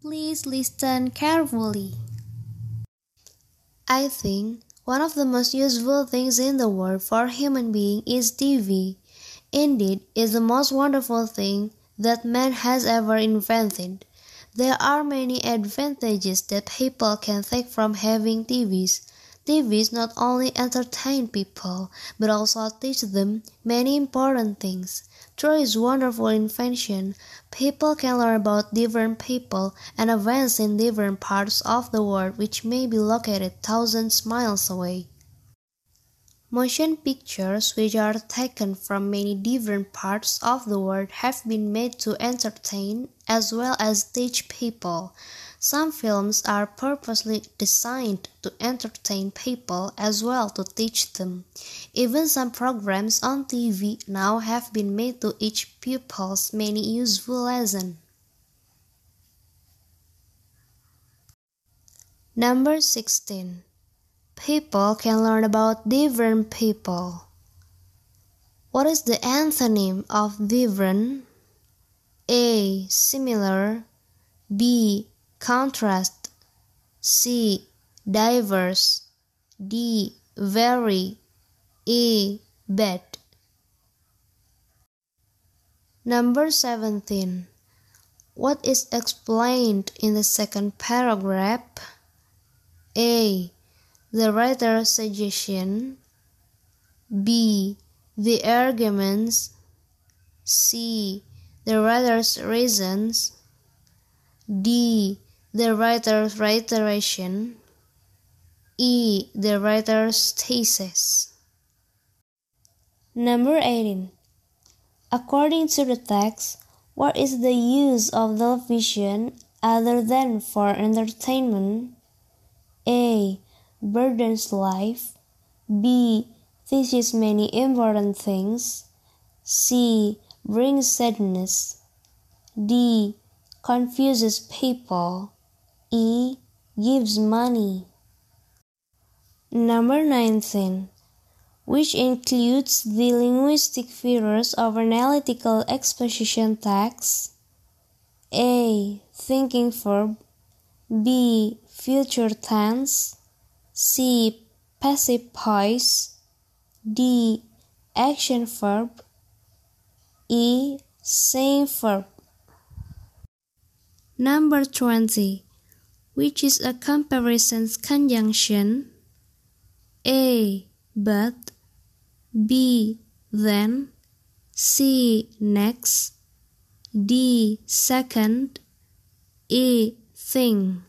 Please listen carefully. I think one of the most useful things in the world for human being is TV. Indeed, it's the most wonderful thing that man has ever invented. There are many advantages that people can take from having TVs. TVs not only entertain people, but also teach them many important things. Through its wonderful invention, people can learn about different people and events in different parts of the world which may be located thousands miles away. Motion pictures, which are taken from many different parts of the world, have been made to entertain as well as teach people. Some films are purposely designed to entertain people as well to teach them. Even some programs on TV now have been made to teach pupils many useful lessons. Number 16 People can learn about different people. What is the antonym of different? A. Similar. B. Contrast. C. Diverse. D. Very. E. Bad. Number 17. What is explained in the second paragraph? A the writer's suggestion, B. The arguments, C. The writer's reasons, D. The writer's reiteration, E. The writer's thesis. Number 18. According to the text, what is the use of television other than for entertainment? A burdens life. B. Teaches many important things. C. Brings sadness. D. Confuses people. E. Gives money. Number 19 which includes the linguistic features of analytical exposition text. A. Thinking verb. B. Future tense. C. Passive voice. D. Action verb. E. Same verb. Number 20. Which is a comparison conjunction? A. But. B. Then. C. Next. D. Second. E. Thing.